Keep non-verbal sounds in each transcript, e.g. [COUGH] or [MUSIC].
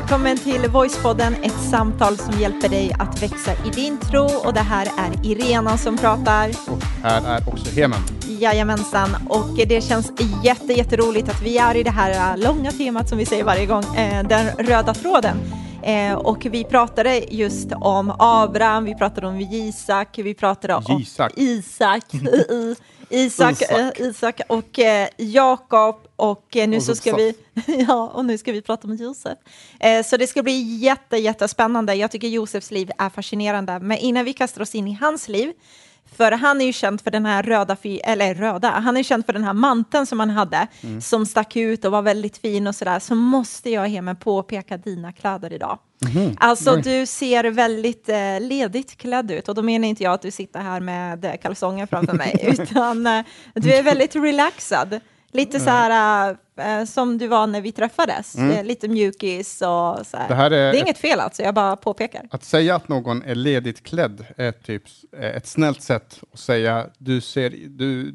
välkommen till Voicepodden, ett samtal som hjälper dig att växa i din tro. Och det här är Irena som pratar. Och här är också Hemen. Jajamensan, och det känns jätte, jätteroligt att vi är i det här långa temat som vi säger varje gång, eh, den röda tråden. Eh, och vi pratade just om Abraham, vi pratade om Isak, vi pratade om Isak. Isak, [LAUGHS] Isak, Isak. eh, Isak och eh, Jakob och eh, nu Och så ska vi [LAUGHS] ja, och nu ska vi prata om Josef. Så det ska bli jätte, jättespännande. Jag tycker Josefs liv är fascinerande. Men innan vi kastar oss in i hans liv, för han är ju känd för den här röda, eller röda, han är känd för den här manteln som han hade, Mm. som stack ut och var väldigt fin och sådär, så måste jag Heme påpeka dina kläder idag. Mhm. Alltså du ser väldigt eh, ledigt klädd ut och då menar inte jag att du sitter här med kalsonger framför mig, [LAUGHS] utan eh, du är väldigt relaxad. Lite så här eh, som du var när vi träffades, eh, lite mjukis och så här. Mm. Det här är det är inget fel alltså, jag bara påpekar. Att säga att någon är ledigt klädd är typ eh, ett snällt sätt att säga du ser, du,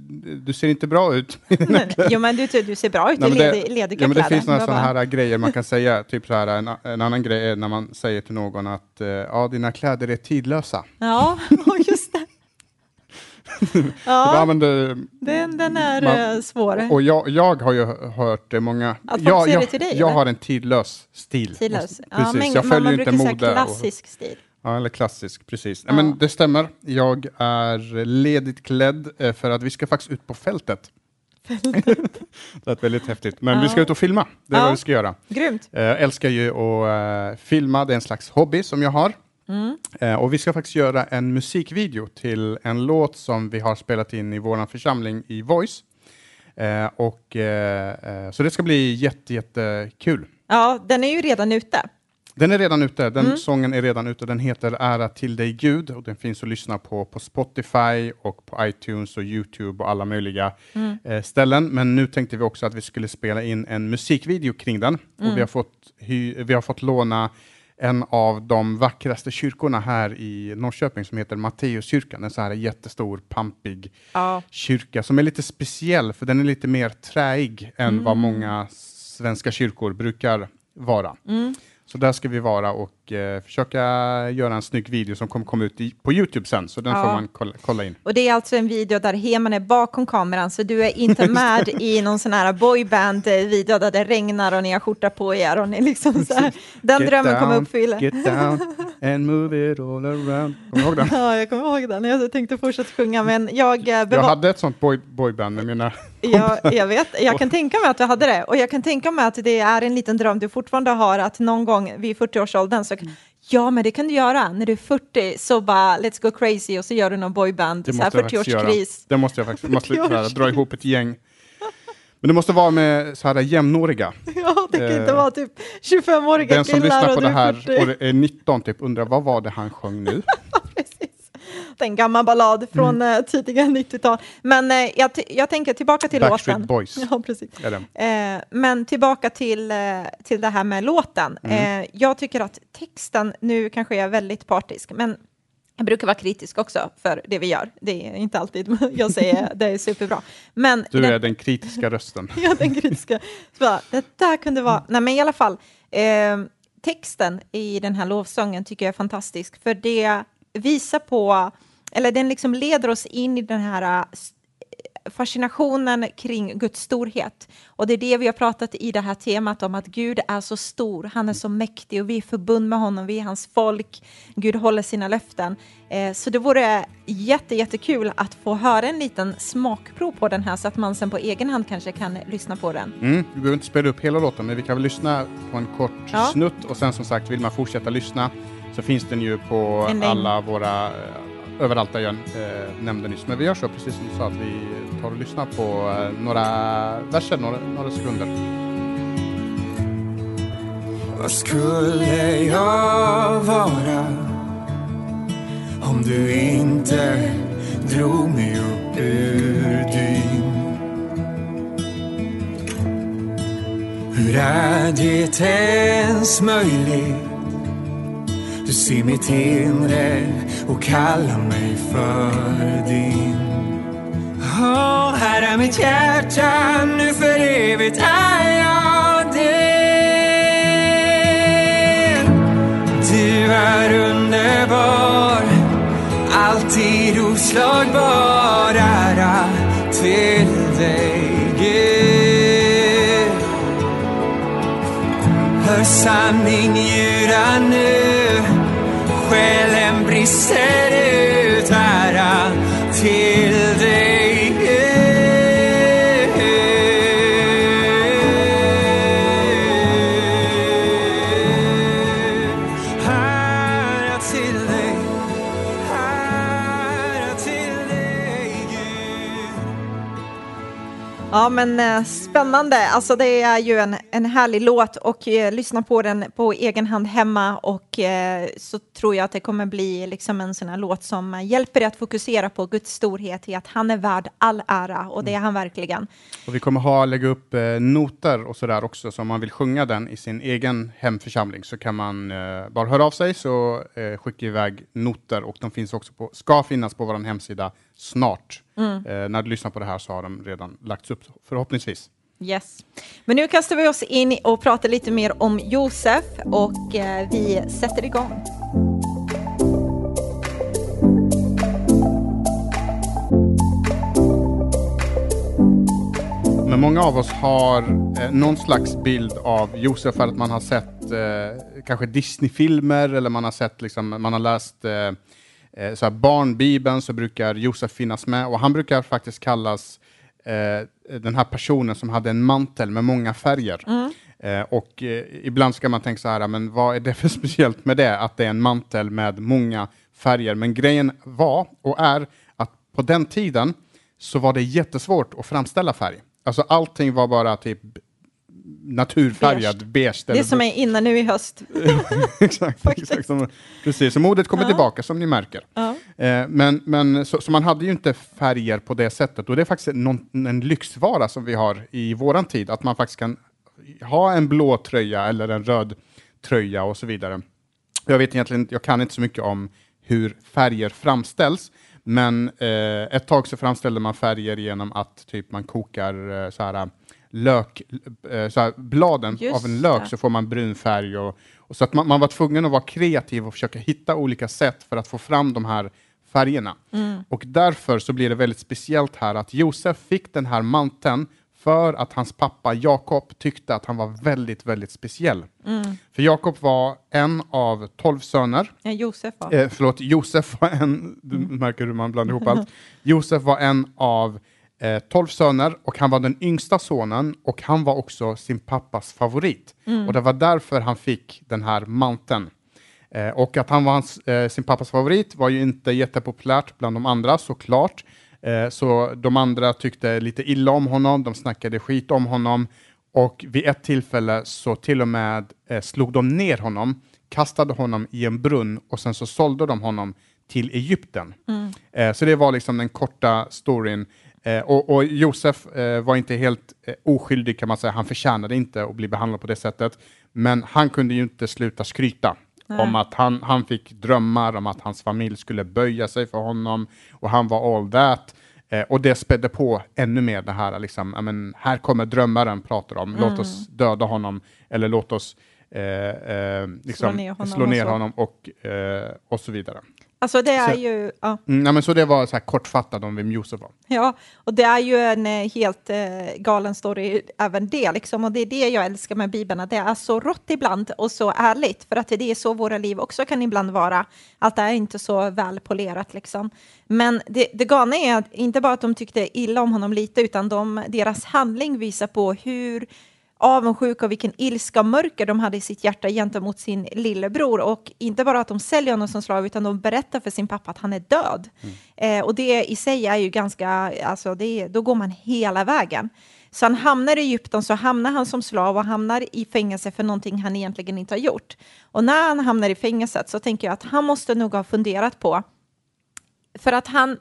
du ser inte bra ut. [LAUGHS] [LAUGHS] jo men du, du ser bra ut i Nej, ledig, lediga ja, men det kläder. finns några sådana här grejer man kan [LAUGHS] säga, typ så här, en, en annan grej är när man säger till någon att ja, dina kläder är tidlösa. Ja, just. [LAUGHS] Ja. Ja, men det, den, den är Man- eh, svår. och jag, jag har ju hört det många... Att folk jag, säger jag, det till dig, Jag eller? har en tidlös stil. Tidlös. Ja, Precis, men jag följer man inte mode. och- klassisk stil. Ja, eller klassisk, precis. Ja. Men det stämmer. Jag är ledigt klädd eh, för att vi ska faktiskt ut på fältet. [LAUGHS] det är väldigt häftigt. Men vi ska Ja. ut och filma. Det är Ja. vad vi ska göra. Grymt. Eh, Jag älskar ju att eh, filma, det är en slags hobby som jag har. Mm. Eh, och vi ska faktiskt göra en musikvideo till en låt som vi har spelat in i vår församling i Voice. Eh, och, eh, eh, så det ska bli jätte, jättekul. Ja, den är ju redan ute. Den är redan ute, den Mm. sången är redan ute. Den heter Ära till dig Gud och den finns att lyssna på på Spotify och på iTunes och Youtube och alla möjliga Mm. eh, ställen. Men nu tänkte vi också att vi skulle spela in en musikvideo kring den Mm. och vi har, fått vi har fått låna en av de vackraste kyrkorna här i Norrköping som heter Matteuskyrkan. En så här jättestor, pampig Ja. kyrka som är lite speciell för den är lite mer träig än Mm. vad många svenska kyrkor brukar vara. Mm. Så där ska vi vara och eh, försöka göra en snygg video som kommer komma ut i, på Youtube sen, så den Ja. får man kolla, kolla in. Och det är alltså en video där Heman är bakom kameran, så du är inte [LAUGHS] med i någon sån här boyband-video där det regnar och ni har skjorta på er och ni liksom så här. Den Get drömmen kommer uppfylla. Get down and move it all around. Kommer du ihåg den? [LAUGHS] Ja, jag kommer ihåg den. Jag tänkte fortsätta sjunga, men jag, eh, Jag hade ett sånt boy, boyband med mina... jag, jag vet, jag kan tänka mig att du hade det. Och jag kan tänka mig att det är en liten dröm du fortfarande har, att någon gång vid 40-årsåldern så kan Ja, men det kan du göra. När du är 40 så bara let's go crazy och så gör du någon boyband, Det så här måste jag faktiskt göra. 40-årskris. Det måste jag faktiskt [LAUGHS] måste, 40 här, dra ihop ett gäng. Men det måste vara med så här jämnåriga. [LAUGHS] Ja, det kan Eh, inte vara typ 25-åriga Den som killar lyssnar och på du det är här 40. och det är 19 typ undrar vad var det han sjöng nu? [LAUGHS] Är en gammal ballad från Mm. eh, tidiga [LAUGHS] 90-tal. Men eh, jag, jag tänker tillbaka till Backstreet låten. Boys. [LAUGHS] Ja, precis. Eh, men tillbaka till, eh, till det här med låten. Mm. Eh, jag tycker att texten, nu kanske jag är väldigt partisk, men jag brukar vara kritisk också för det vi gör. Det är inte alltid [LAUGHS] jag säger det är superbra. Men Du den, är den kritiska rösten. ja, den kritiska. Så bara, det där kunde vara... Nej, men i alla fall. Eh, texten i den här lovsången tycker jag är fantastisk, för det visar på, eller den liksom leder oss in i den här s- fascinationen kring Guds storhet. Och det är det vi har pratat i det här temat om att Gud är så stor, han är så mäktig och vi är förbund med honom, vi är hans folk, Gud håller sina löften. Eh, så det vore jätte, jättekul att få höra en liten smakprov på den här så att man sen på egen hand kanske kan lyssna på den. Mm, vi behöver inte spela upp hela låten, men vi kan väl lyssna på en kort Ja. snutt och sen som sagt, vill man fortsätta lyssna så finns den ju på alla våra, eh, överallt där jag eh, nämnde nyss. Men vi gör så, precis som du sa, att vi tar och lyssnar på eh, några verser, några, några sekunder. Vad skulle jag vara om du inte drog mig upp ur dyn? Hur är det ens möjligt? Du ser mitt inre och kallar mig för din. Åh, här är mitt hjärta, nu för evigt är jag din. Du är underbar Alltid oslagbar ära till dig Gud Hör sanning ljuda nu brister ut ära till dig Gud. Ära till dig, ära till dig Gud. Ja, men eh, spännande. Alltså det är ju en, en härlig låt och eh, lyssna på den på egen hand hemma och eh, så tror jag att det kommer bli liksom en sån här låt som hjälper dig att fokusera på Guds storhet i att han är värd all ära och det är han verkligen. Och vi kommer ha, lägga upp eh, noter och sådär också, så om man vill sjunga den i sin egen hemförsamling så kan man eh, bara höra av sig så eh, skickar iväg noter och de finns också på, ska finnas på vår hemsida snart. Eh, när du lyssnar på det här så har de redan lagts upp förhoppningsvis. Yes. Men nu kastar vi oss in och pratar lite mer om Josef och eh, vi sätter igång. Men många av oss har eh, någon slags bild av Josef för att man har sett eh, kanske Disney-filmer eller man har sett liksom, man har läst eh, eh så här barnbibeln så brukar Josef finnas med och han brukar faktiskt kallas eh, den här personen som hade en mantel med många färger. Eh, och eh, ibland ska man tänka så här, men vad är det för [LAUGHS] speciellt med det, att det är en mantel med många färger? Men grejen var och är att på den tiden så var det jättesvårt att framställa färg. Alltså allting var bara typ naturfärgad, beige. Det eller som är inne nu i höst. [LAUGHS] exakt, exakt. Som, precis, så modet kommer Ja. tillbaka som ni märker. Ja. Eh, men men så, så man hade ju inte färger på det sättet och det är faktiskt någon, en lyxvara som vi har i våran tid, att man faktiskt kan ha en blå tröja eller en röd tröja och så vidare. Jag vet egentligen jag kan inte så mycket om hur färger framställs, men eh, ett tag så framställde man färger genom att typ man kokar eh, så här lök, eh, så här, bladen Just av en lök det. så får man brun färg och, och så att man, man var tvungen att vara kreativ och försöka hitta olika sätt för att få fram de här färgerna. Och därför så blir det väldigt speciellt här att Josef fick den här manteln för att hans pappa Jakob tyckte att han var väldigt, väldigt speciell. För Jakob var en av tolv söner. Ja, Josef var. Eh, förlåt, Josef var en, du märker hur man blandar ihop allt. [LAUGHS] Josef var en av eh, tolv söner och han var den yngsta sonen och han var också sin pappas favorit. Och det var därför han fick den här manteln. Eh, och att han var hans, eh, sin pappas favorit var ju inte jättepopulärt bland de andra såklart. Eh, så de andra tyckte lite illa om honom, de snackade skit om honom och vid ett tillfälle så till och med eh, slog de ner honom, kastade honom i en brunn och sen så sålde de honom till Egypten. Eh, så det var liksom den korta storyn. Eh, och, och Josef eh, var inte helt eh, oskyldig kan man säga, han förtjänade inte att bli behandlad på det sättet. Men han kunde ju inte sluta skryta om att han, han fick drömmar om att hans familj skulle böja sig för honom och han var all that. Eh, och det spädde på ännu mer det här, liksom, men, här kommer drömmaren pratar om, låt oss döda honom eller låt oss eh, eh, liksom, Slå ner honom slå och ner så. honom och, och så vidare. Alltså det är Så- ju... Ja. Mm, ja, men så det var så här kortfattat om vem Josef var. Ja, och det är ju en eh, helt eh, galen story även det, liksom. och det är det jag älskar med Bibeln, att det är så rått ibland och så ärligt, för att det är så våra liv också kan ibland vara, att det är inte så väl polerat liksom. Men det, det galna är att inte bara att de tyckte illa om honom lite, utan de, deras handling visar på hur avundsjuka och vilken ilska och mörker de hade i sitt hjärta gentemot sin lillebror. Och inte bara att de säljer honom som slav, utan de berättar för sin pappa att han är död. Eh, och det i sig är ju ganska, alltså det, då går man hela vägen. Så han hamnar i Egypten, så hamnar han som slav och hamnar i fängelse för någonting han egentligen inte har gjort. Och när han hamnar i fängelset så tänker jag att han måste nog ha funderat på, för att han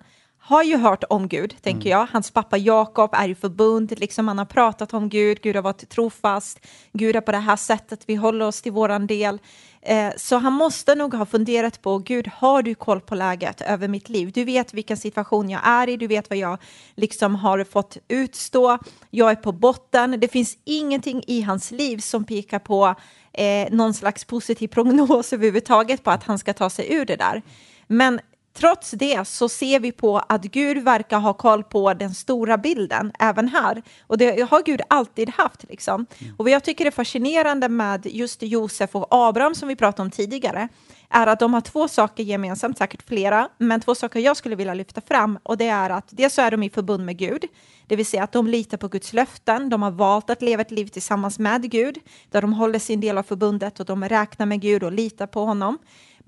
har ju hört om Gud, tänker jag. Hans pappa Jakob är i förbund, liksom han har pratat om Gud, Gud har varit trofast, Gud är på det här sättet, vi håller oss till våran del. Eh, så han måste nog ha funderat på, Gud, har du koll på läget över mitt liv? Du vet vilken situation jag är i, du vet vad jag liksom har fått utstå, jag är på botten, det finns ingenting i hans liv som pekar på eh, någon slags positiv prognos [LAUGHS] överhuvudtaget på att han ska ta sig ur det där. Men Trots det så ser vi på att Gud verkar ha koll på den stora bilden även här. Och det har Gud alltid haft. Liksom. Och vad jag tycker är fascinerande med just Josef och Abraham som vi pratade om tidigare är att de har två saker gemensamt, säkert flera, men två saker jag skulle vilja lyfta fram och det är att dels så är de i förbund med Gud, det vill säga att de litar på Guds löften, de har valt att leva ett liv tillsammans med Gud, där de håller sin del av förbundet och de räknar med Gud och litar på honom.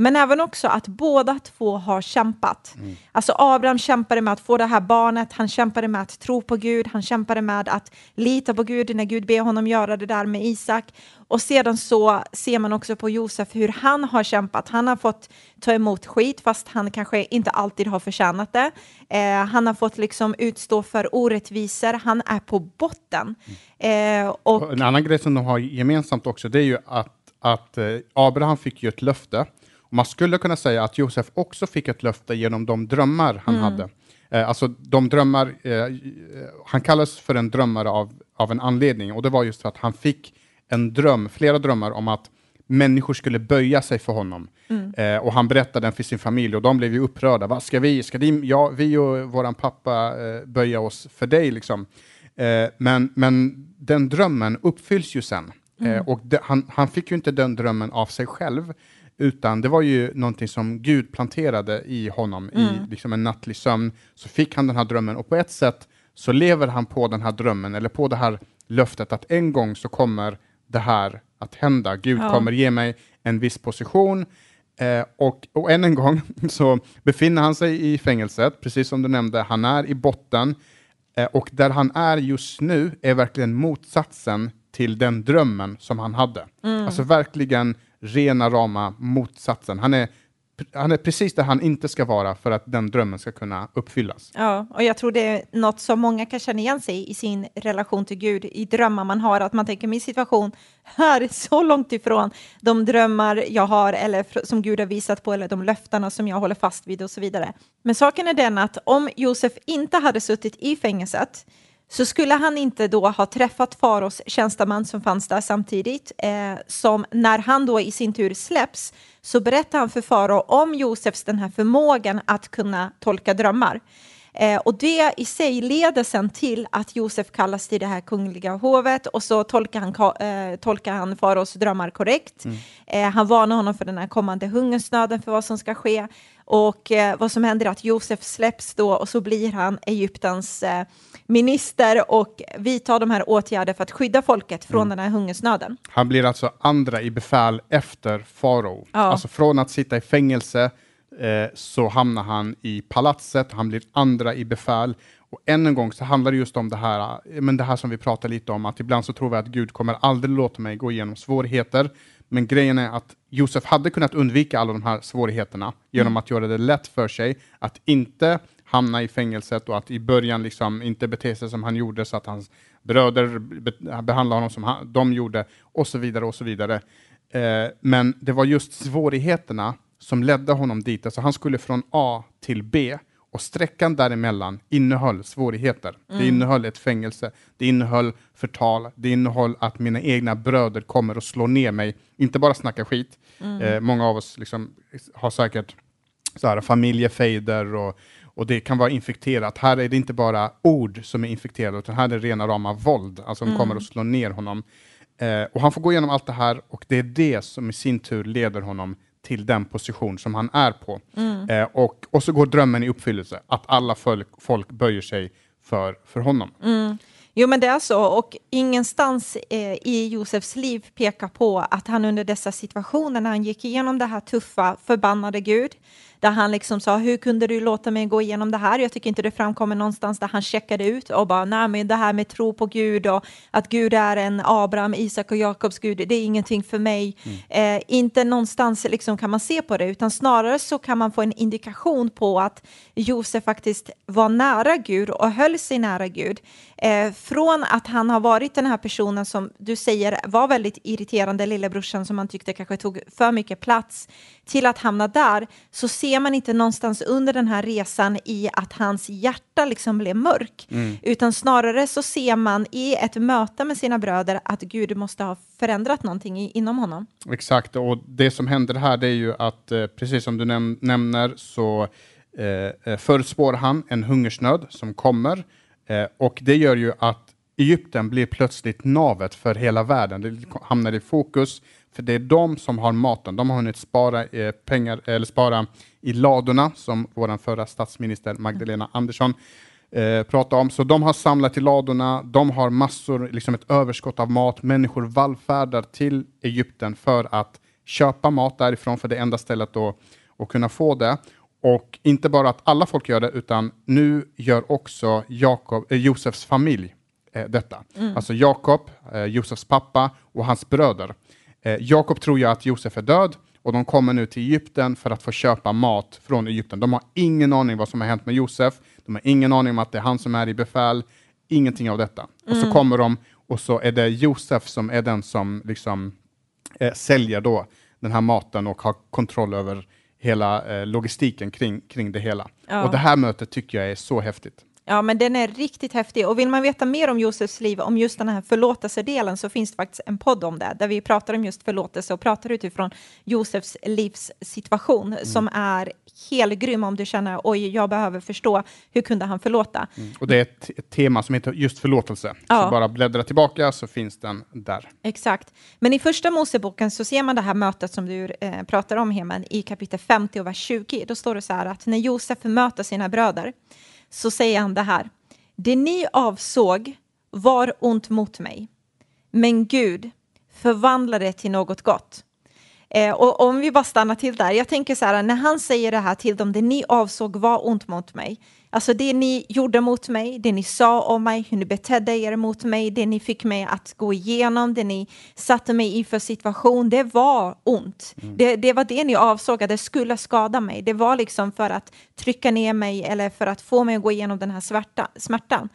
Men även också att båda två har kämpat. Mm. Alltså Abraham kämpade med att få det här barnet, han kämpade med att tro på Gud, han kämpade med att lita på Gud när Gud ber honom göra det där med Isak. Och sedan så ser man också på Josef hur han har kämpat. Han har fått ta emot skit fast han kanske inte alltid har förtjänat det. Eh, han har fått liksom utstå för orättvisor. Han är på botten. Eh, och... En annan grej som de har gemensamt också det är ju att, att eh, Abraham fick ju ett löfte man skulle kunna säga att Josef också fick ett löfte genom de drömmar han mm. hade. Eh, alltså de drömmar, eh, han kallas för en drömmare av, av en anledning och det var just för att han fick en dröm, flera drömmar om att människor skulle böja sig för honom. Mm. Eh, och han berättade den för sin familj och de blev ju upprörda. Vad ska vi, ska de, ja, vi och våran pappa eh, böja oss för dig liksom? Eh, men, men den drömmen uppfylls ju sen. Mm. Eh, och de, han, han fick ju inte den drömmen av sig själv, utan det var ju någonting som Gud planterade i honom mm. i liksom en nattlig sömn. Så fick han den här drömmen och på ett sätt så lever han på den här drömmen eller på det här löftet att en gång så kommer det här att hända. Gud ja. kommer ge mig en viss position eh, och, och än en gång [LAUGHS] så befinner han sig i fängelset, precis som du nämnde, han är i botten eh, och där han är just nu är verkligen motsatsen till den drömmen som han hade. Mm. Alltså verkligen rena rama motsatsen. Han är, han är precis där han inte ska vara för att den drömmen ska kunna uppfyllas. Ja, och jag tror det är något som många kan känna igen sig i, i sin relation till Gud, i drömmar man har, att man tänker min situation här är så långt ifrån de drömmar jag har eller som Gud har visat på eller de löftena som jag håller fast vid och så vidare. Men saken är den att om Josef inte hade suttit i fängelset så skulle han inte då ha träffat Faros tjänsteman som fanns där samtidigt, eh, som när han då i sin tur släpps så berättar han för Farao om Josefs den här förmågan att kunna tolka drömmar. Eh, och det i sig leder sen till att Josef kallas till det här kungliga hovet och så tolkar han, eh, tolkar han faraos drömmar korrekt. Mm. Eh, han varnar honom för den här kommande hungersnöden, för vad som ska ske. Och eh, vad som händer är att Josef släpps då och så blir han Egyptens eh, minister och vidtar de här åtgärderna för att skydda folket från mm. den här hungersnöden. Han blir alltså andra i befäl efter farao. Ja. Alltså från att sitta i fängelse eh, så hamnar han i palatset, han blir andra i befäl. Och än en gång så handlar det just om det här, eh, men det här som vi pratar lite om, att ibland så tror vi att Gud kommer aldrig låta mig gå igenom svårigheter. Men grejen är att Josef hade kunnat undvika alla de här svårigheterna genom mm. att göra det lätt för sig, att inte hamna i fängelset och att i början liksom inte bete sig som han gjorde så att hans bröder be behandlade honom som han, de gjorde och så vidare och så vidare. Eh, men det var just svårigheterna som ledde honom dit. Alltså han skulle från A till B och sträckan däremellan innehöll svårigheter. Mm. Det innehöll ett fängelse, det innehöll förtal, det innehöll att mina egna bröder kommer och slår ner mig. Inte bara snacka skit. Mm. Eh, många av oss liksom har säkert så här, familjefejder och, och det kan vara infekterat. Här är det inte bara ord som är infekterade, utan här är det rena rama våld. Alltså de mm. kommer och slår ner honom. Eh, och han får gå igenom allt det här och det är det som i sin tur leder honom till den position som han är på. Mm. Eh, och, och så går drömmen i uppfyllelse, att alla folk, folk böjer sig för, för honom. Mm. Jo, men det är så. Och ingenstans eh, i Josefs liv pekar på att han under dessa situationer, när han gick igenom det här tuffa, förbannade Gud, där han liksom sa, hur kunde du låta mig gå igenom det här? Jag tycker inte det framkommer någonstans där han checkade ut och bara, nej men det här med tro på Gud och att Gud är en Abraham, Isak och Jakobs Gud, det är ingenting för mig. Eh, inte någonstans liksom kan man se på det, utan snarare så kan man få en indikation på att Josef faktiskt var nära Gud och höll sig nära Gud. Eh, från att han har varit den här personen som du säger var väldigt irriterande, lillebrorsan som man tyckte kanske tog för mycket plats, till att hamna där, så ser man inte någonstans under den här resan i att hans hjärta liksom blev mörk, utan snarare så ser man i ett möte med sina bröder att Gud måste ha förändrat någonting i, inom honom. Exakt, och det som händer här det är ju att eh, precis som du näm nämner så eh, eh, förutspår han en hungersnöd som kommer eh, och det gör ju att Egypten blir plötsligt navet för hela världen. Det hamnar i fokus för det är de som har maten. De har hunnit spara eh, pengar eller spara i ladorna som vår förra statsminister Magdalena Andersson eh, pratade om. Så de har samlat i ladorna, de har massor, liksom ett överskott av mat. Människor vallfärdar till Egypten för att köpa mat därifrån, för det enda stället då att kunna få det. Och inte bara att alla folk gör det, utan nu gör också Jakob, eh, Josefs familj eh, detta. Alltså Jakob, eh, Josefs pappa och hans bröder. Eh, Jakob tror ju att Josef är död och de kommer nu till Egypten för att få köpa mat från Egypten. De har ingen aning vad som har hänt med Josef. De har ingen aning om att det är han som är i befäl. Ingenting av detta. Och så kommer de och så är det Josef som är den som liksom eh, säljer då den här maten och har kontroll över hela eh, logistiken kring, kring det hela. Ja. Och det här mötet tycker jag är så häftigt. Ja, men den är riktigt häftig. Och vill man veta mer om Josefs liv, om just den här förlåtelsedelen, så finns det faktiskt en podd om det, där vi pratar om just förlåtelse och pratar utifrån Josefs livssituation, som är helt grym om du känner, oj, jag behöver förstå, hur kunde han förlåta? Och det är ett, ett tema som heter just förlåtelse. Ja. Så bara bläddra tillbaka så finns den där. Exakt. Men i första Moseboken så ser man det här mötet som du eh, pratar om, Heman, i kapitel 50 och vers 20. Då står det så här att när Josef möter sina bröder så säger han det här. Det ni avsåg var ont mot mig, men Gud förvandlade det till något gott. Eh, och om vi bara stannar till där, jag tänker så här, när han säger det här till dem, det ni avsåg var ont mot mig, alltså det ni gjorde mot mig, det ni sa om mig, hur ni betedde er mot mig, det ni fick mig att gå igenom, det ni satte mig i för situation, det var ont. Det, det var det ni avsåg, att det skulle skada mig. Det var liksom för att trycka ner mig eller för att få mig att gå igenom den här svärta, smärtan.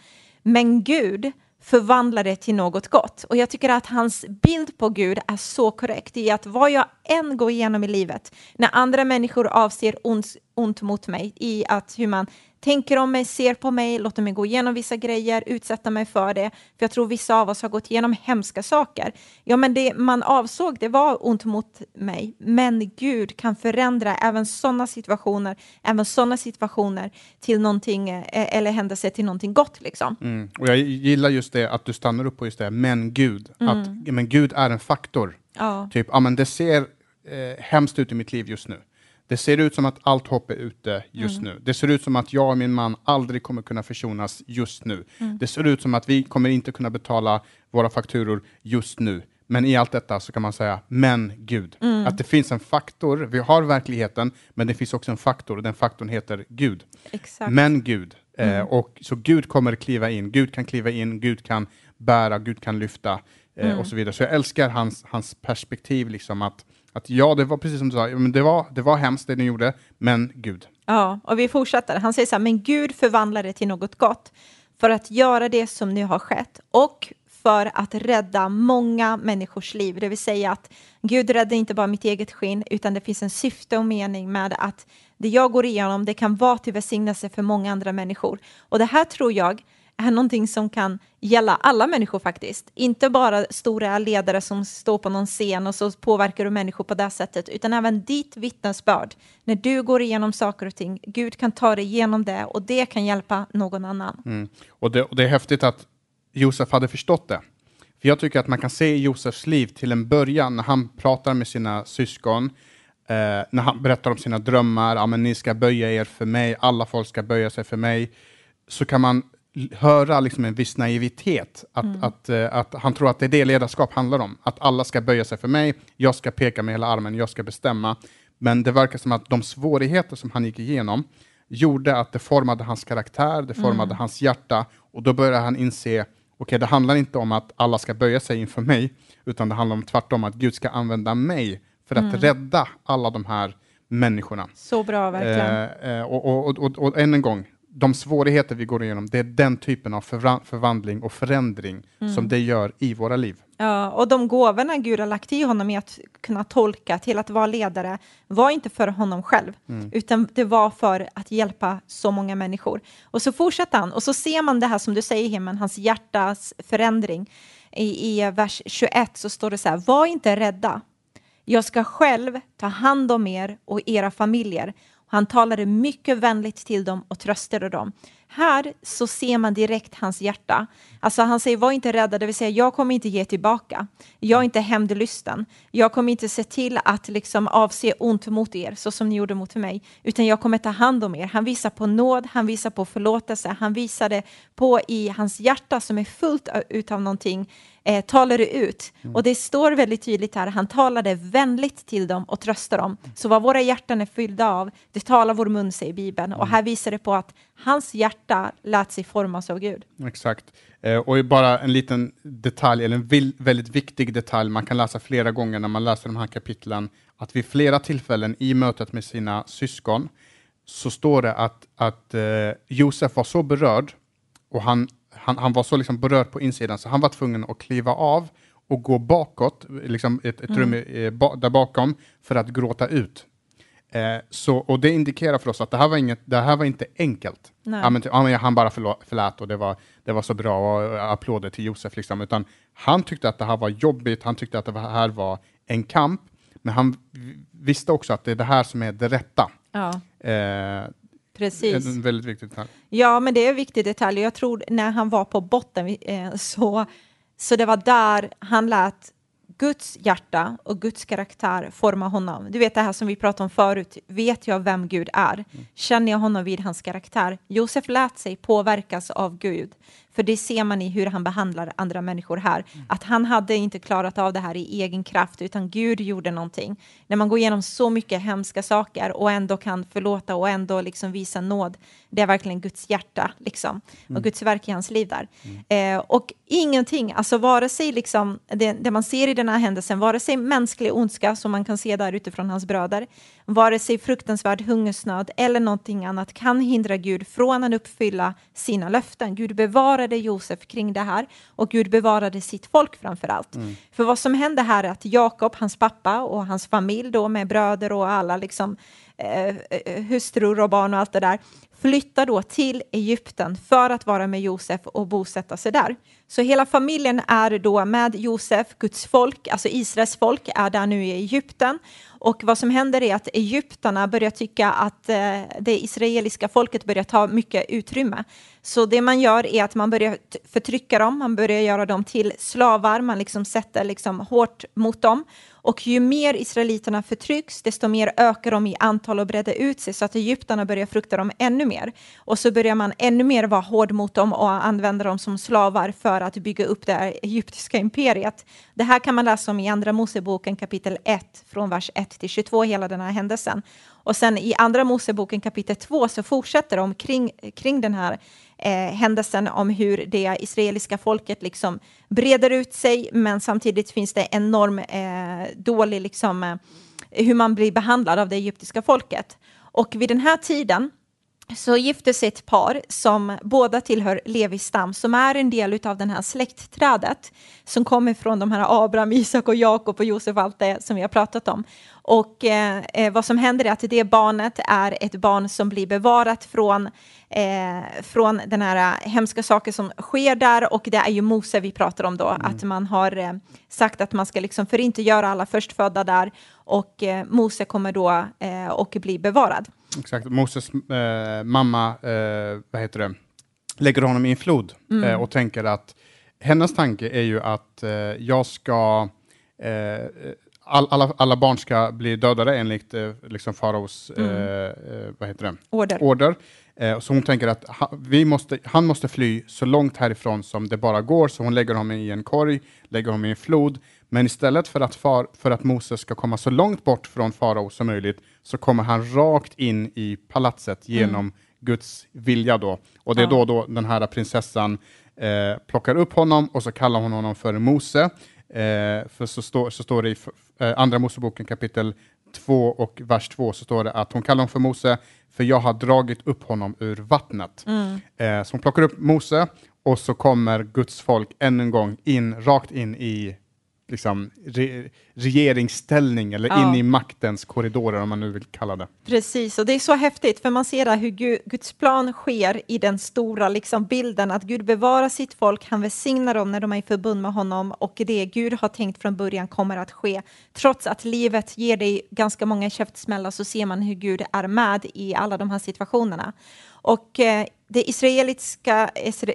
Men Gud förvandlar det till något gott. Och jag tycker att hans bild på Gud är så korrekt i att vad jag än går igenom i livet, när andra människor avser ont, ont mot mig, i att hur man tänker om mig, ser på mig, låter mig gå igenom vissa grejer, utsätta mig för det. För jag tror vissa av oss har gått igenom hemska saker. Ja, men det man avsåg, det var ont mot mig. Men Gud kan förändra även sådana situationer, även sådana situationer till någonting, eh, eller händelser till någonting gott liksom. Mm. Och jag gillar just det att du stannar upp på just det, men Gud. Att, ja, men Gud är en faktor. Ja. Typ, ja men det ser eh, hemskt ut i mitt liv just nu. Det ser ut som att allt hopp är ute just nu. Det ser ut som att jag och min man aldrig kommer kunna försonas just nu. Det ser ut som att vi kommer inte kunna betala våra fakturor just nu. Men i allt detta så kan man säga, men Gud. Att det finns en faktor, vi har verkligheten, men det finns också en faktor och den faktorn heter Gud. Exakt. Men Gud. Eh, och, så Gud kommer kliva in, Gud kan kliva in, Gud kan bära, Gud kan lyfta eh, och så vidare. Så jag älskar hans, hans perspektiv, liksom att, att ja, det var precis som du sa, men det, var, det var hemskt det ni gjorde, men Gud. Ja, och vi fortsätter. Han säger så här, men Gud förvandlar det till något gott för att göra det som nu har skett och för att rädda många människors liv. Det vill säga att Gud räddar inte bara mitt eget skinn, utan det finns en syfte och mening med att det jag går igenom, det kan vara till välsignelse för många andra människor. Och det här tror jag är någonting som kan gälla alla människor faktiskt. Inte bara stora ledare som står på någon scen och så påverkar du människor på det sättet, utan även ditt vittnesbörd. När du går igenom saker och ting, Gud kan ta dig igenom det och det kan hjälpa någon annan. Mm. Och, det, och det är häftigt att Josef hade förstått det. För jag tycker att man kan se i Josefs liv till en början när han pratar med sina syskon, eh, när han berättar om sina drömmar, ja men ni ska böja er för mig, alla folk ska böja sig för mig, så kan man höra liksom en viss naivitet, att, att, eh, att han tror att det är det ledarskap handlar om, att alla ska böja sig för mig, jag ska peka med hela armen, jag ska bestämma. Men det verkar som att de svårigheter som han gick igenom gjorde att det formade hans karaktär, det formade hans hjärta och då började han inse Okej, det handlar inte om att alla ska böja sig inför mig, utan det handlar om tvärtom att Gud ska använda mig för att rädda alla de här människorna. Så bra, verkligen. Eh, eh, och, och, och, och, och än en gång, de svårigheter vi går igenom, det är den typen av förvandling och förändring som det gör i våra liv. Ja, och de gåvorna Gud har lagt i honom i att kunna tolka till att vara ledare var inte för honom själv, utan det var för att hjälpa så många människor. Och så fortsätter han, och så ser man det här som du säger, Himmen, hans hjärtas förändring. I, I vers 21 så står det så här, var inte rädda. Jag ska själv ta hand om er och era familjer. Han talade mycket vänligt till dem och tröstade dem. Här så ser man direkt hans hjärta. Alltså han säger, var inte rädda, det vill säga jag kommer inte ge tillbaka. Jag är inte hämndlysten. Jag kommer inte se till att liksom avse ont mot er så som ni gjorde mot mig, utan jag kommer ta hand om er. Han visar på nåd, han visar på förlåtelse, han visar det på i hans hjärta som är fullt utav någonting eh, talar det ut. Och det står väldigt tydligt här, han talade vänligt till dem och tröstade dem. Så vad våra hjärtan är fyllda av, det talar vår mun, säger Bibeln. Och här visar det på att hans hjärta lät sig formas av Gud. Exakt. Eh, och bara en liten detalj, eller en vil- väldigt viktig detalj, man kan läsa flera gånger när man läser de här kapitlen, att vid flera tillfällen i mötet med sina syskon så står det att, att eh, Josef var så berörd och han, han, han var så liksom berörd på insidan så han var tvungen att kliva av och gå bakåt, liksom ett, ett rum eh, ba, där bakom, för att gråta ut. Eh, så, och det indikerar för oss att det här var, inget, det här var inte enkelt. Nej. Ja, men, ja, men han bara förlå- förlät och det var, det var så bra och applåder till Josef. Liksom. Utan han tyckte att det här var jobbigt, han tyckte att det här var en kamp, men han visste också att det är det här som är det rätta. Ja, Eh, precis. en väldigt viktig detalj. Ja, men det är en viktig detalj. Jag tror när han var på botten eh, så, så det var där han lät Guds hjärta och Guds karaktär forma honom. Du vet det här som vi pratade om förut. Vet jag vem Gud är? Känner jag honom vid hans karaktär? Josef lät sig påverkas av Gud. För det ser man i hur han behandlar andra människor här. Att han hade inte klarat av det här i egen kraft, utan Gud gjorde någonting. När man går igenom så mycket hemska saker och ändå kan förlåta och ändå liksom visa nåd, det är verkligen Guds hjärta liksom, och Guds verk i hans liv där. Eh, och ingenting, alltså vare sig liksom, det, det man ser i den här händelsen, vare sig mänsklig ondska som man kan se där utifrån hans bröder, vare sig fruktansvärd hungersnöd eller någonting annat kan hindra Gud från att uppfylla sina löften. Gud bevarade Josef kring det här och Gud bevarade sitt folk framför allt. För vad som hände här är att Jakob, hans pappa och hans familj då med bröder och alla liksom eh, eh, hustrur och barn och allt det där flyttar då till Egypten för att vara med Josef och bosätta sig där. Så hela familjen är då med Josef, Guds folk, alltså Israels folk, är där nu i Egypten. Och vad som händer är att egyptarna börjar tycka att eh, det israeliska folket börjar ta mycket utrymme. Så det man gör är att man börjar förtrycka dem, man börjar göra dem till slavar, man liksom sätter liksom hårt mot dem. Och ju mer israeliterna förtrycks, desto mer ökar de i antal och breder ut sig så att egyptarna börjar frukta dem ännu mer. Och så börjar man ännu mer vara hård mot dem och använda dem som slavar för att bygga upp det här egyptiska imperiet. Det här kan man läsa om i Andra Moseboken kapitel 1 från vers 1 till 22, hela den här händelsen. Och sen i Andra Moseboken kapitel 2 så fortsätter de kring, kring den här eh, händelsen om hur det israeliska folket liksom breder ut sig, men samtidigt finns det enorm eh, dålig liksom, eh, hur man blir behandlad av det egyptiska folket. Och vid den här tiden så gifte sig ett par som båda tillhör Levis stam, som är en del av den här släktträdet som kommer från de här Abraham, Isak och Jakob och Josef, allt det som vi har pratat om. Och eh, eh, vad som händer är att det barnet är ett barn som blir bevarat från, eh, från den här hemska saker som sker där och det är ju Mose vi pratar om då, att man har eh, sagt att man ska liksom förintogöra alla förstfödda där och eh, Mose kommer då eh, och bli bevarad. Exakt. Moses eh, mamma, eh, vad heter det, lägger honom i en flod eh, och tänker att hennes tanke är ju att eh, jag ska eh, all, alla, alla barn ska bli dödade enligt eh, liksom faraos eh, eh, vad heter det? Order. order. Eh, så hon tänker att ha, vi måste, han måste fly så långt härifrån som det bara går, så hon lägger honom i en korg, lägger honom i en flod, Men istället för att, far, för att Moses ska komma så långt bort från farao som möjligt så kommer han rakt in i palatset genom Guds vilja då. Och det är Mm. Då, då den här prinsessan eh, plockar upp honom och så kallar hon honom för Mose. Eh, för så, står så står det i eh, Andra Moseboken kapitel 2 och vers 2 så står det att hon kallar honom för Mose för jag har dragit upp honom ur vattnet. Mm. Eh, så hon plockar upp Mose och så kommer Guds folk än en gång in, rakt in i liksom, re, regeringsställning eller Ja. in i maktens korridorer om man nu vill kalla det. Precis, och det är så häftigt för man ser hur Gu- Guds plan sker i den stora liksom, bilden att Gud bevarar sitt folk, han välsignar dem när de är i förbund med honom och det Gud har tänkt från början kommer att ske. Trots att livet ger dig ganska många käftsmällar så ser man hur Gud är med i alla de här situationerna. Och eh, det israeliska,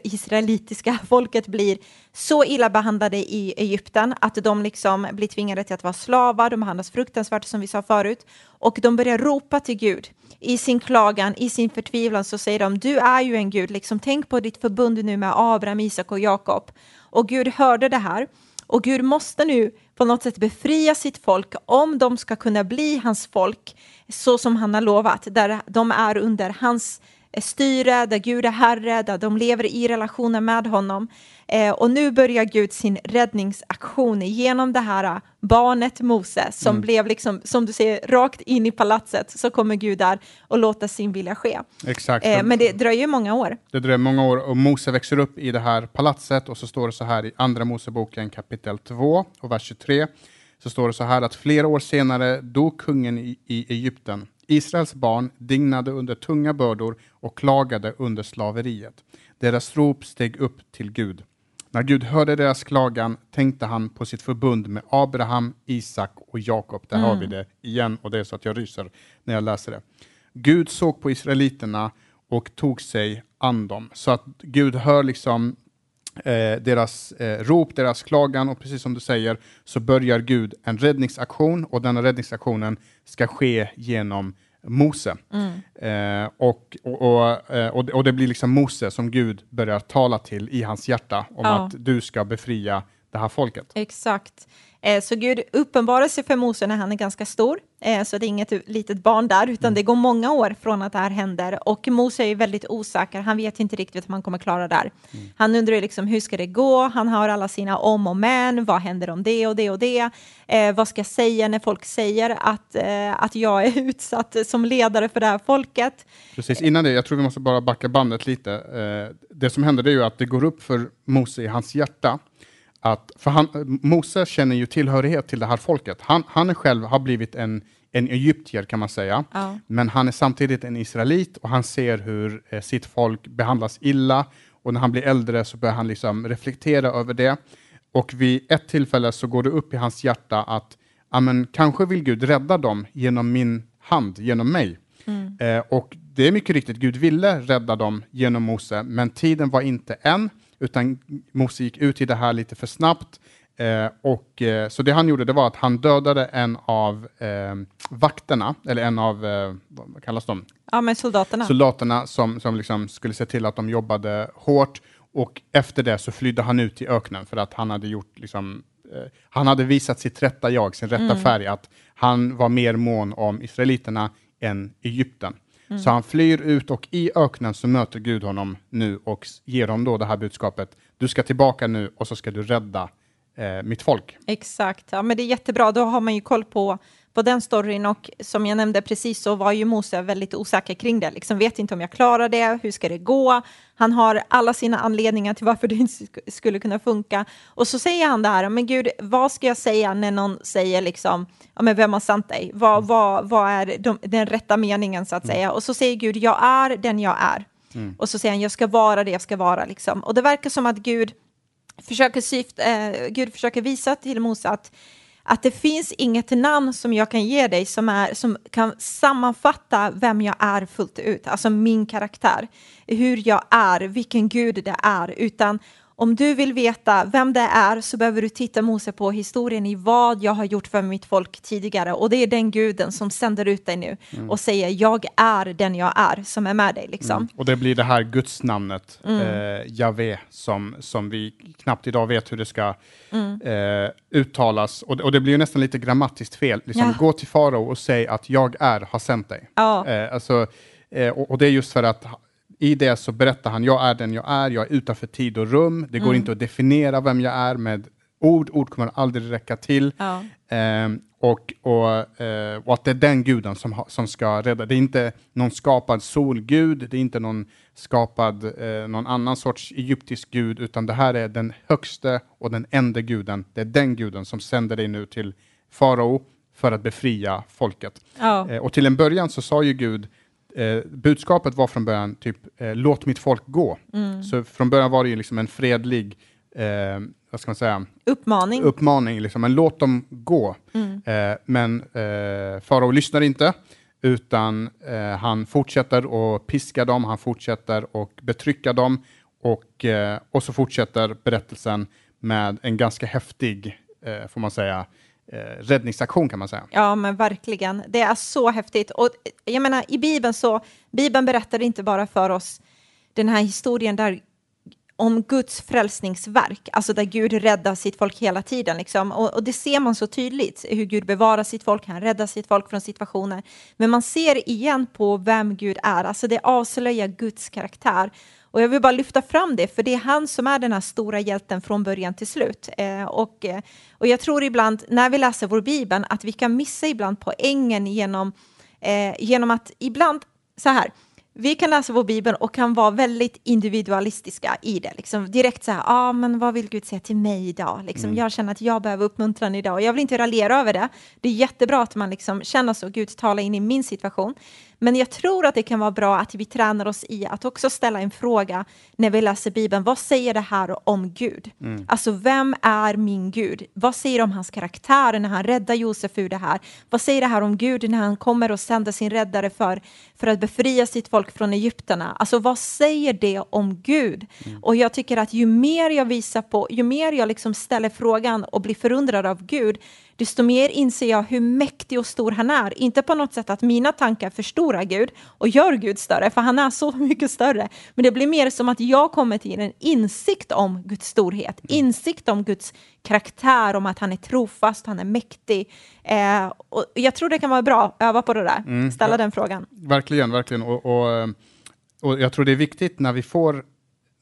israelitiska [LAUGHS] folket blir så illa behandlade i Egypten att de liksom blir tvingade till att vara slavar, de behandlas fruktansvärt som vi sa förut, och de börjar ropa till Gud. I sin klagan, i sin förtvivlan så säger de, du är ju en Gud, liksom, tänk på ditt förbund nu med Abraham, Isak och Jakob. Och Gud hörde det här. Och Gud måste nu på något sätt befria sitt folk om de ska kunna bli hans folk så som han har lovat, där de är under hans styre, där Gud är herre, där de lever i relationer med honom. Eh, och nu börjar Gud sin räddningsaktion genom det här eh, barnet Mose som blev, liksom, som du säger, rakt in i palatset, så kommer Gud där och låter sin vilja ske. Exakt. Eh, men det dröjer många år. Det dröjer många år och Mose växer upp i det här palatset och så står det så här i Andra Moseboken kapitel 2 och vers 23. Så står det så här att flera år senare dog kungen i, i Egypten. Israels barn dignade under tunga bördor och klagade under slaveriet. Deras rop steg upp till Gud. När Gud hörde deras klagan tänkte han på sitt förbund med Abraham, Isak och Jakob. Där har vi det igen och det är så att jag ryser när jag läser det. Gud såg på israeliterna och tog sig an dem. Så att Gud hör liksom eh, deras eh, rop, deras klagan och precis som du säger så börjar Gud en räddningsaktion och denna räddningsaktionen ska ske genom Mose. Eh, och, och, och, eh, och det blir liksom Mose som Gud börjar tala till i hans hjärta om Ja. att du ska befria det här folket. Exakt. Eh, så Gud uppenbarar sig för Mose när han är ganska stor, eh, så det är inget litet barn där, utan det går många år från att det här händer. Och Mose är väldigt osäker, han vet inte riktigt om han kommer klara det här. Han undrar liksom, hur ska det gå? Han har alla sina om och men, vad händer om det och det och det? Eh, vad ska jag säga när folk säger att, eh, att jag är [LAUGHS] utsatt som ledare för det här folket? Precis, innan det, jag tror vi måste bara backa bandet lite. Eh, det som händer är ju att det går upp för Mose i hans hjärta, att, för han, Mose känner ju tillhörighet till det här folket. Han, han själv har blivit en, en egyptier kan man säga, Ja. men han är samtidigt en israelit och han ser hur eh, sitt folk behandlas illa och när han blir äldre så börjar han liksom reflektera över det. Och vid ett tillfälle så går det upp i hans hjärta att ja, men, kanske vill Gud rädda dem genom min hand, genom mig. Eh, och det är mycket riktigt, Gud ville rädda dem genom Mose, men tiden var inte än, utan Mose gick ut i det här lite för snabbt. Eh, och, eh, så det han gjorde det var att han dödade en av eh, vakterna, eller en av, eh, vad kallas de? Ja, men soldaterna. soldaterna som, som liksom skulle se till att de jobbade hårt. Och efter det så flydde han ut i öknen för att han hade gjort liksom, eh, han hade visat sitt rätta jag, sin rätta färg, att han var mer mån om israeliterna än Egypten. Så han flyr ut och i öknen så möter Gud honom nu och ger honom då det här budskapet. Du ska tillbaka nu och så ska du rädda eh, mitt folk. Exakt, ja, men det är jättebra. Då har man ju koll på, på den storyn och som jag nämnde precis så var ju Mose väldigt osäker kring det. Liksom vet inte om jag klarar det, hur ska det gå? Han har alla sina anledningar till varför det inte sk- skulle kunna funka. Och så säger han det här, men gud, vad ska jag säga när någon säger liksom, ja men vem har sant dig? Vad, vad, vad är de, den rätta meningen så att säga? Och så säger Gud, jag är den jag är. Och så säger han, jag ska vara det jag ska vara liksom. Och det verkar som att Gud försöker, syft, eh, Gud försöker visa till Mose att, att det finns inget namn som jag kan ge dig som, är, som kan sammanfatta vem jag är fullt ut, alltså min karaktär, hur jag är, vilken Gud det är, utan om du vill veta vem det är så behöver du titta Mose på historien i vad jag har gjort för mitt folk tidigare. Och det är den guden som sänder ut dig nu Mm. och säger jag är den jag är som är med dig. Liksom. Och det blir det här gudsnamnet, Mm. eh, Javé, som, som vi knappt idag vet hur det ska Mm. eh, uttalas. Och, det- och det blir ju nästan lite grammatiskt fel. Liksom, Ja. Gå till farao och säg att jag är har sänt dig. Ja. Eh, alltså, eh, och, och det är just för att i det så berättar han, jag är den jag är, jag är utanför tid och rum. Det går Mm. inte att definiera vem jag är med ord, ord kommer aldrig räcka till. Ja. Ehm, och, och, eh, och att det är den guden som, ha, som ska rädda. Det är inte någon skapad solgud, det är inte någon skapad, eh, någon annan sorts egyptisk gud, utan det här är den högste och den enda guden. Det är den guden som sänder dig nu till farao för att befria folket. Ja. Eh, och till en början så sa ju Gud, eh, budskapet var från början typ, eh, låt mitt folk gå. Mm. Så från början var det ju liksom en fredlig, eh, vad ska man säga, Uppmaning. uppmaning, liksom, men låt dem gå. Mm. Eh, men eh, farao lyssnar inte, utan eh, han fortsätter att piska dem, han fortsätter att betrycka dem och, eh, och så fortsätter berättelsen med en ganska häftig, eh, får man säga, eh, räddningsaktion kan man säga. Ja, men verkligen. Det är så häftigt. Och jag menar, i Bibeln så, Bibeln berättar inte bara för oss den här historien där om Guds frälsningsverk, alltså där Gud räddar sitt folk hela tiden. Liksom. Och, och det ser man så tydligt, hur Gud bevarar sitt folk, han räddar sitt folk från situationer. Men man ser igen på vem Gud är, alltså det avslöjar Guds karaktär. Och jag vill bara lyfta fram det, för det är han som är den här stora hjälten från början till slut. Eh, och, eh, och jag tror ibland, när vi läser vår Bibel, att vi kan missa ibland poängen genom, eh, genom att ibland, så här, vi kan läsa vår bibel och kan vara väldigt individualistiska i det. Liksom direkt så här, ah, men vad vill Gud säga till mig idag? Liksom, Jag känner att jag behöver uppmuntran idag och jag vill inte raljera över det. Det är jättebra att man liksom känner så, Gud talar in i min situation. Men jag tror att det kan vara bra att vi tränar oss i att också ställa en fråga när vi läser Bibeln. Vad säger det här om Gud? Alltså, vem är min Gud? Vad säger det om hans karaktär när han räddar Josef ur det här? Vad säger det här om Gud när han kommer och sänder sin räddare för, för att befria sitt folk från Egypterna? Alltså, vad säger det om Gud? Och jag tycker att ju mer jag visar på, ju mer jag liksom ställer frågan och blir förundrad av Gud, desto mer inser jag hur mäktig och stor han är. Inte på något sätt att mina tankar förstorar Gud och gör Gud större, för han är så [LAUGHS] mycket större. Men det blir mer som att jag kommer till en insikt om Guds storhet, insikt om Guds karaktär, om att han är trofast, han är mäktig. Eh, och jag tror det kan vara bra, öva på det där, ställa den frågan. Verkligen, verkligen. Och, och, eh, och jag tror det är viktigt när vi får,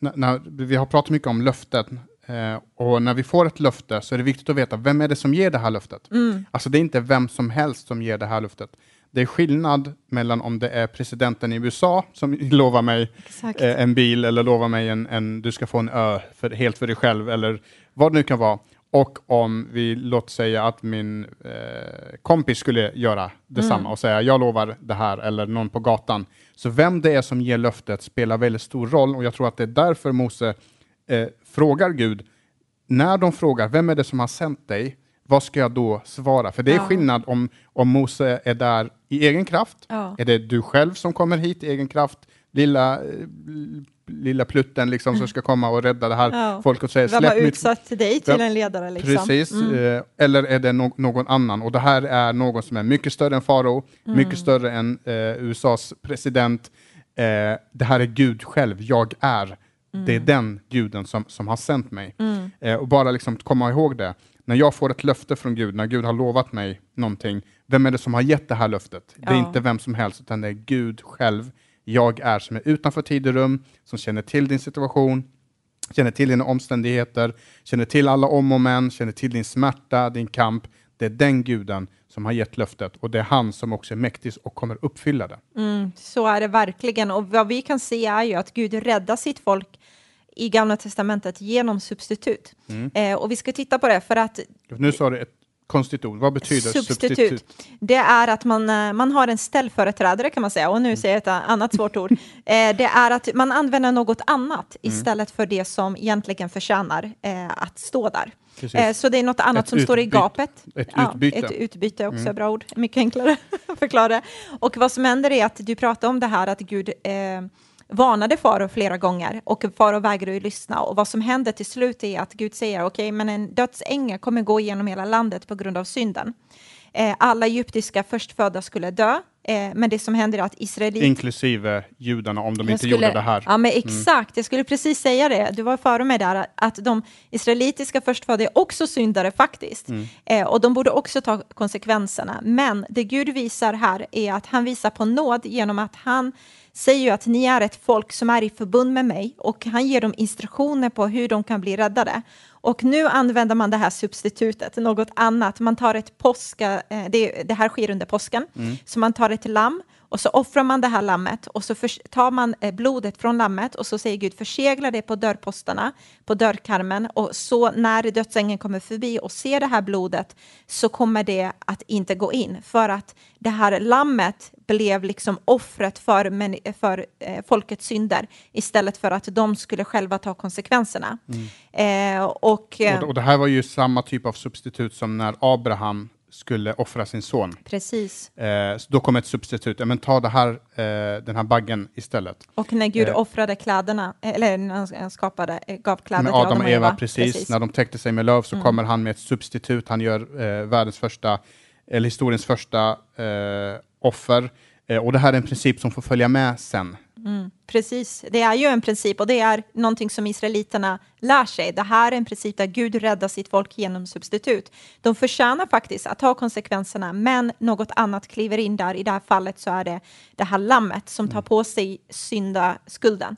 när, när, vi har pratat mycket om löften, eh, och när vi får ett löfte så är det viktigt att veta vem är det som ger det här löftet. Alltså det är inte vem som helst som ger det här löftet. Det är skillnad mellan om det är presidenten i USA som lovar mig eh, en bil eller lovar mig en, en, du ska få en ö för, helt för dig själv eller vad det nu kan vara. Och om vi, låt säga att min eh, kompis skulle göra detsamma och säga jag lovar det här eller någon på gatan. Så vem det är som ger löftet spelar väldigt stor roll och jag tror att det är därför Mose eh, frågar Gud, när de frågar vem är det som har sänt dig, vad ska jag då svara? För det är Ja. skillnad om, om Mose är där i egen kraft, Ja. är det du själv som kommer hit i egen kraft, lilla, eh, lilla plutten liksom som ska komma och rädda det här Ja. folket och säga Vem har släpp mitt utsatt dig till en ledare? Liksom? Precis, eh, eller är det no någon annan? Och det här är någon som är mycket större än farao, Mm. mycket större än eh, USAs president. Eh, det här är Gud själv, jag är. Det är den guden som, som har sänt mig. Mm. Eh, och bara liksom komma ihåg det. När jag får ett löfte från Gud, när Gud har lovat mig någonting, vem är det som har gett det här löftet? Det är Ja. inte vem som helst, utan det är Gud själv. Jag är som är utanför tid och rum, som känner till din situation, känner till dina omständigheter, känner till alla om och men, känner till din smärta, din kamp. Det är den guden som har gett löftet och det är han som också är mäktig och kommer uppfylla det. Mm, så är det verkligen. Och vad vi kan se är ju att Gud räddar sitt folk i Gamla Testamentet genom substitut. Mm. Eh, och vi ska titta på det för att Nu sa du ett konstigt ord, vad betyder substitut? Det är att man, eh, man har en ställföreträdare kan man säga, och nu säger jag ett annat svårt ord. [LAUGHS] Eh, det är att man använder något annat Mm. istället för det som egentligen förtjänar eh, att stå där. Eh, så det är något annat Ett som står i utbyte. gapet. Ett Ja, utbyte. Ett utbyte är också bra ord, mycket enklare [LAUGHS] att förklara. Och vad som händer är att du pratar om det här att Gud eh, varnade farao flera gånger och farao vägrade ju lyssna. Och vad som hände till slut är att Gud säger okej, men en dödsängel kommer gå igenom hela landet på grund av synden. Eh, alla egyptiska förstfödda skulle dö, eh, men det som händer är att Israelit Inklusive judarna om de inte skulle- gjorde det här. Ja, men exakt. Jag skulle precis säga det. Du var före mig där, att de israelitiska förstfödda är också syndare faktiskt. Eh, och de borde också ta konsekvenserna. Men det Gud visar här är att han visar på nåd genom att han säger ju att ni är ett folk som är i förbund med mig och han ger dem instruktioner på hur de kan bli räddade. Och nu använder man det här substitutet, något annat. Man tar ett påska, eh, det, det här sker under påsken, så man tar ett lamm och så offrar man det här lammet och så tar man eh, blodet från lammet och så säger Gud försegla det på dörrposterna, på dörrkarmen. Och så när dödsängeln kommer förbi och ser det här blodet så kommer det att inte gå in. För att det här lammet blev liksom offret för, för eh, folkets synder istället för att de skulle själva ta konsekvenserna. Eh, och, eh, Och, och det här var ju samma typ av substitut som när Abraham skulle offra sin son. precis. Eh, då kom ett substitut, ja, men ta det här, eh, den här baggen istället. Och när Gud Eh. offrade kläderna, eller när han skapade, eh, gav kläder Med till Adam och Eva, precis. När de täckte sig med löv Mm. så kommer han med ett substitut. Han gör eh, världens första, eller historiens första eh, offer. Och det här är en princip som får följa med sen. Precis, det är ju en princip och det är någonting som israeliterna lär sig. Det här är en princip där Gud räddar sitt folk genom substitut. De förtjänar faktiskt att ta konsekvenserna, men något annat kliver in där. I det här fallet så är det det här lammet som tar på sig syndaskulden.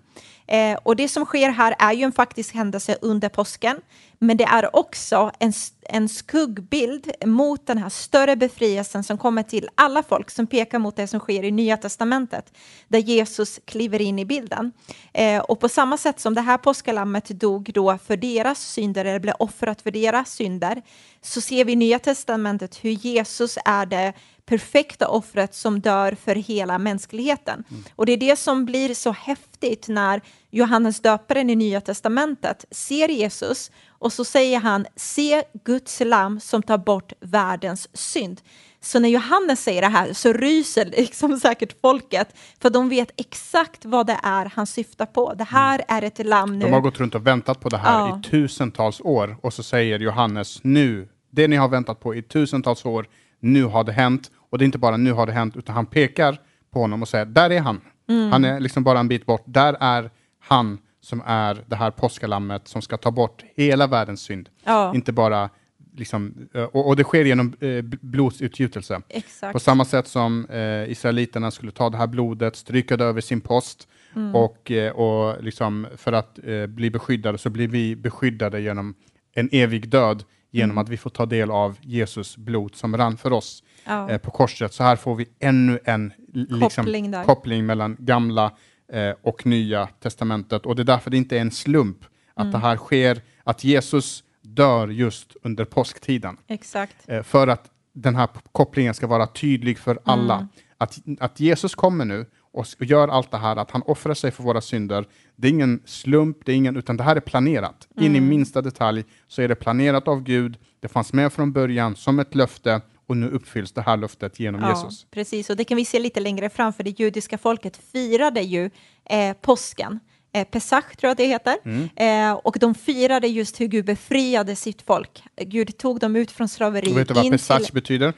Eh, och det som sker här är ju en faktisk händelse under påsken, men det är också en, en skuggbild mot den här större befrielsen som kommer till alla folk, som pekar mot det som sker i Nya Testamentet, där Jesus kliver in i bilden. Eh, och på samma sätt som det här påskalammet dog då för deras synder, eller blev offrat för deras synder, så ser vi i Nya Testamentet hur Jesus är det perfekta offret som dör för hela mänskligheten. Och det är det som blir så häftigt när Johannes döparen i Nya Testamentet ser Jesus och så säger han, se Guds lamm som tar bort världens synd. Så när Johannes säger det här så ryser liksom [LAUGHS] säkert folket, för de vet exakt vad det är han syftar på. Det här är ett lamm nu. De har gått runt och väntat på det här Ja. i tusentals år och så säger Johannes nu, det ni har väntat på i tusentals år, nu har det hänt. Och det är inte bara nu har det hänt, utan han pekar på honom och säger, där är han. Mm. Han är liksom bara en bit bort. Där är han som är det här påskalammet som ska ta bort hela världens synd. Ja. Inte bara liksom, eh, och, och det sker genom eh, blodsutgjutelse. Exakt. På samma sätt som eh, israeliterna skulle ta det här blodet, stryka det över sin post Mm. och, eh, och liksom för att eh, bli beskyddade så blir vi beskyddade genom en evig död genom Mm. att vi får ta del av Jesus blod som rann för oss Ja. eh, på korset. Så här får vi ännu en liksom, Koppling koppling mellan gamla eh, och nya testamentet. Och det är därför det inte är en slump att Mm. det här sker, att Jesus dör just under påsktiden. Exakt. Eh, för att den här kopplingen ska vara tydlig för alla. Mm. Att, att Jesus kommer nu och gör allt det här, att han offrar sig för våra synder. Det är ingen slump, det är ingen, utan det här är planerat. In Mm. i minsta detalj så är det planerat av Gud. Det fanns med från början som ett löfte och nu uppfylls det här löftet genom Jesus. Precis, och det kan vi se lite längre fram, för det judiska folket firade ju eh, påsken. Eh, Pesach tror jag det heter. Mm. Eh, och de firade just hur Gud befriade sitt folk. Gud tog dem ut från slaveri. Och vet du vad Pesach till... betyder?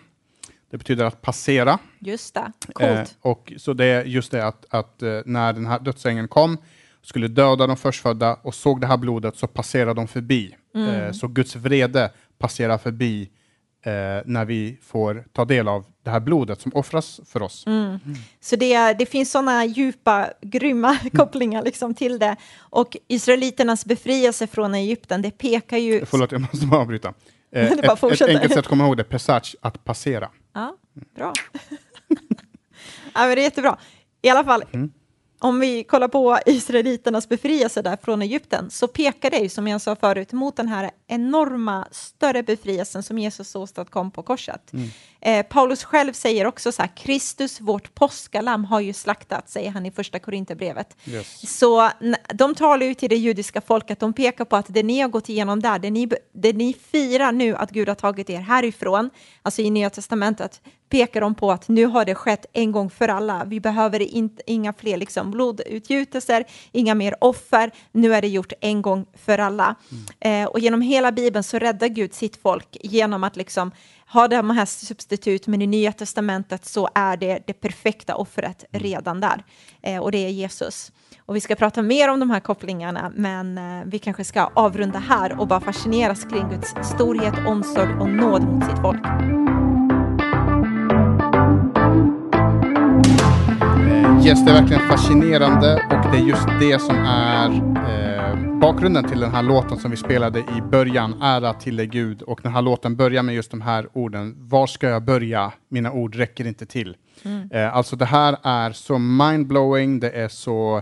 Det betyder att passera. Just det, coolt. Eh, och så det är just det att, att eh, när den här dödsängeln kom, skulle döda de förstfödda och såg det här blodet så passerade de förbi. Mm. Eh, så Guds vrede passerar förbi eh, när vi får ta del av det här blodet som offras för oss. Mm. Så det, det finns sådana djupa, grymma [LAUGHS] kopplingar liksom till det. Och israeliternas befrielse från Egypten, det pekar ju... Förlåt, jag måste bara avbryta. Eh, [LAUGHS] ett, ett enkelt sätt att komma ihåg det, Pesach, att passera. Ja, bra. [LAUGHS] ja, men det är jättebra. I alla fall, om vi kollar på israeliternas befrielse där från Egypten så pekar det ju, som jag sa förut, mot den här enorma, större befrielsen som Jesus åstadkom på korset. Eh, Paulus själv säger också så här, Kristus, vårt påskalamm, har ju slaktat, säger han i första Korinthierbrevet. Yes. Så de talar ju till det judiska folket, de pekar på att det ni har gått igenom där, det ni, det ni firar nu att Gud har tagit er härifrån, alltså i Nya Testamentet, pekar de på att nu har det skett en gång för alla. Vi behöver inte, inga fler liksom blodutgjutelser, inga mer offer. Nu är det gjort en gång för alla. Eh, och genom hela Bibeln så räddar Gud sitt folk genom att liksom ha de här substitut, men i Nya Testamentet så är det det perfekta offret redan där. Eh, och det är Jesus. Och vi ska prata mer om de här kopplingarna, men eh, vi kanske ska avrunda här och bara fascineras kring Guds storhet, omsorg och nåd mot sitt folk. Yes, det är verkligen fascinerande och det är just det som är eh, bakgrunden till den här låten som vi spelade i början, Ära till dig Gud. Och den här låten börjar med just de här orden, Var ska jag börja? Mina ord räcker inte till. Eh, alltså det här är så mindblowing, det är så,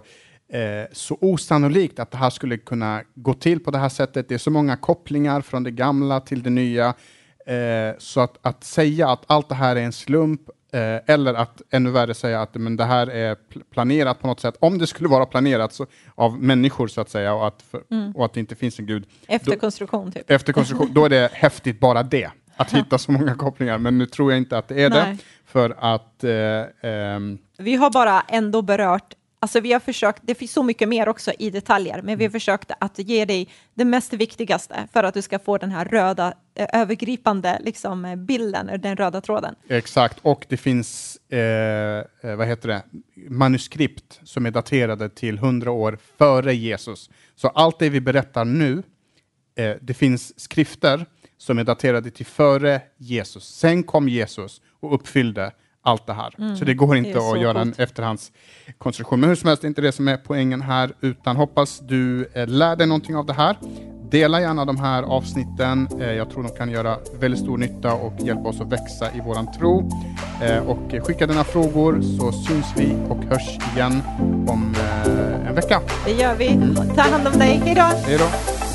eh, så osannolikt att det här skulle kunna gå till på det här sättet. Det är så många kopplingar från det gamla till det nya. Eh, så att, att säga att allt det här är en slump Eh, eller att ännu värre säga att men det här är pl- planerat på något sätt, om det skulle vara planerat så, av människor så att säga och att, för, och att det inte finns en gud. Efter Då- konstruktion, typ. Efter konstruktion, då är det [LAUGHS] häftigt bara det, att hitta så många kopplingar, men nu tror jag inte att det är det, Nej. för att eh, ehm, Vi har bara ändå berört, alltså vi har försökt, det finns så mycket mer också i detaljer, men vi har försökt att ge dig det mest viktigaste för att du ska få den här röda, eh, övergripande liksom, eh, bilden, den röda tråden. Exakt, och det finns eh, eh, vad heter det? manuskript som är daterade till 100 år före Jesus. Så allt det vi berättar nu, eh, det finns skrifter som är daterade till före Jesus. Sen kom Jesus och uppfyllde allt det här. Så det går inte Mm. så att göra en coolt. efterhandskonstruktion. Men hur som helst, det är inte det som är poängen här, utan hoppas du eh, lär dig någonting av det här. Dela gärna de här avsnitten. Eh, jag tror de kan göra väldigt stor nytta och hjälpa oss att växa i våran tro. Eh, och skicka dina frågor så syns vi och hörs igen om en vecka. Det gör vi. Ta hand om dig. Hej då! Hej då!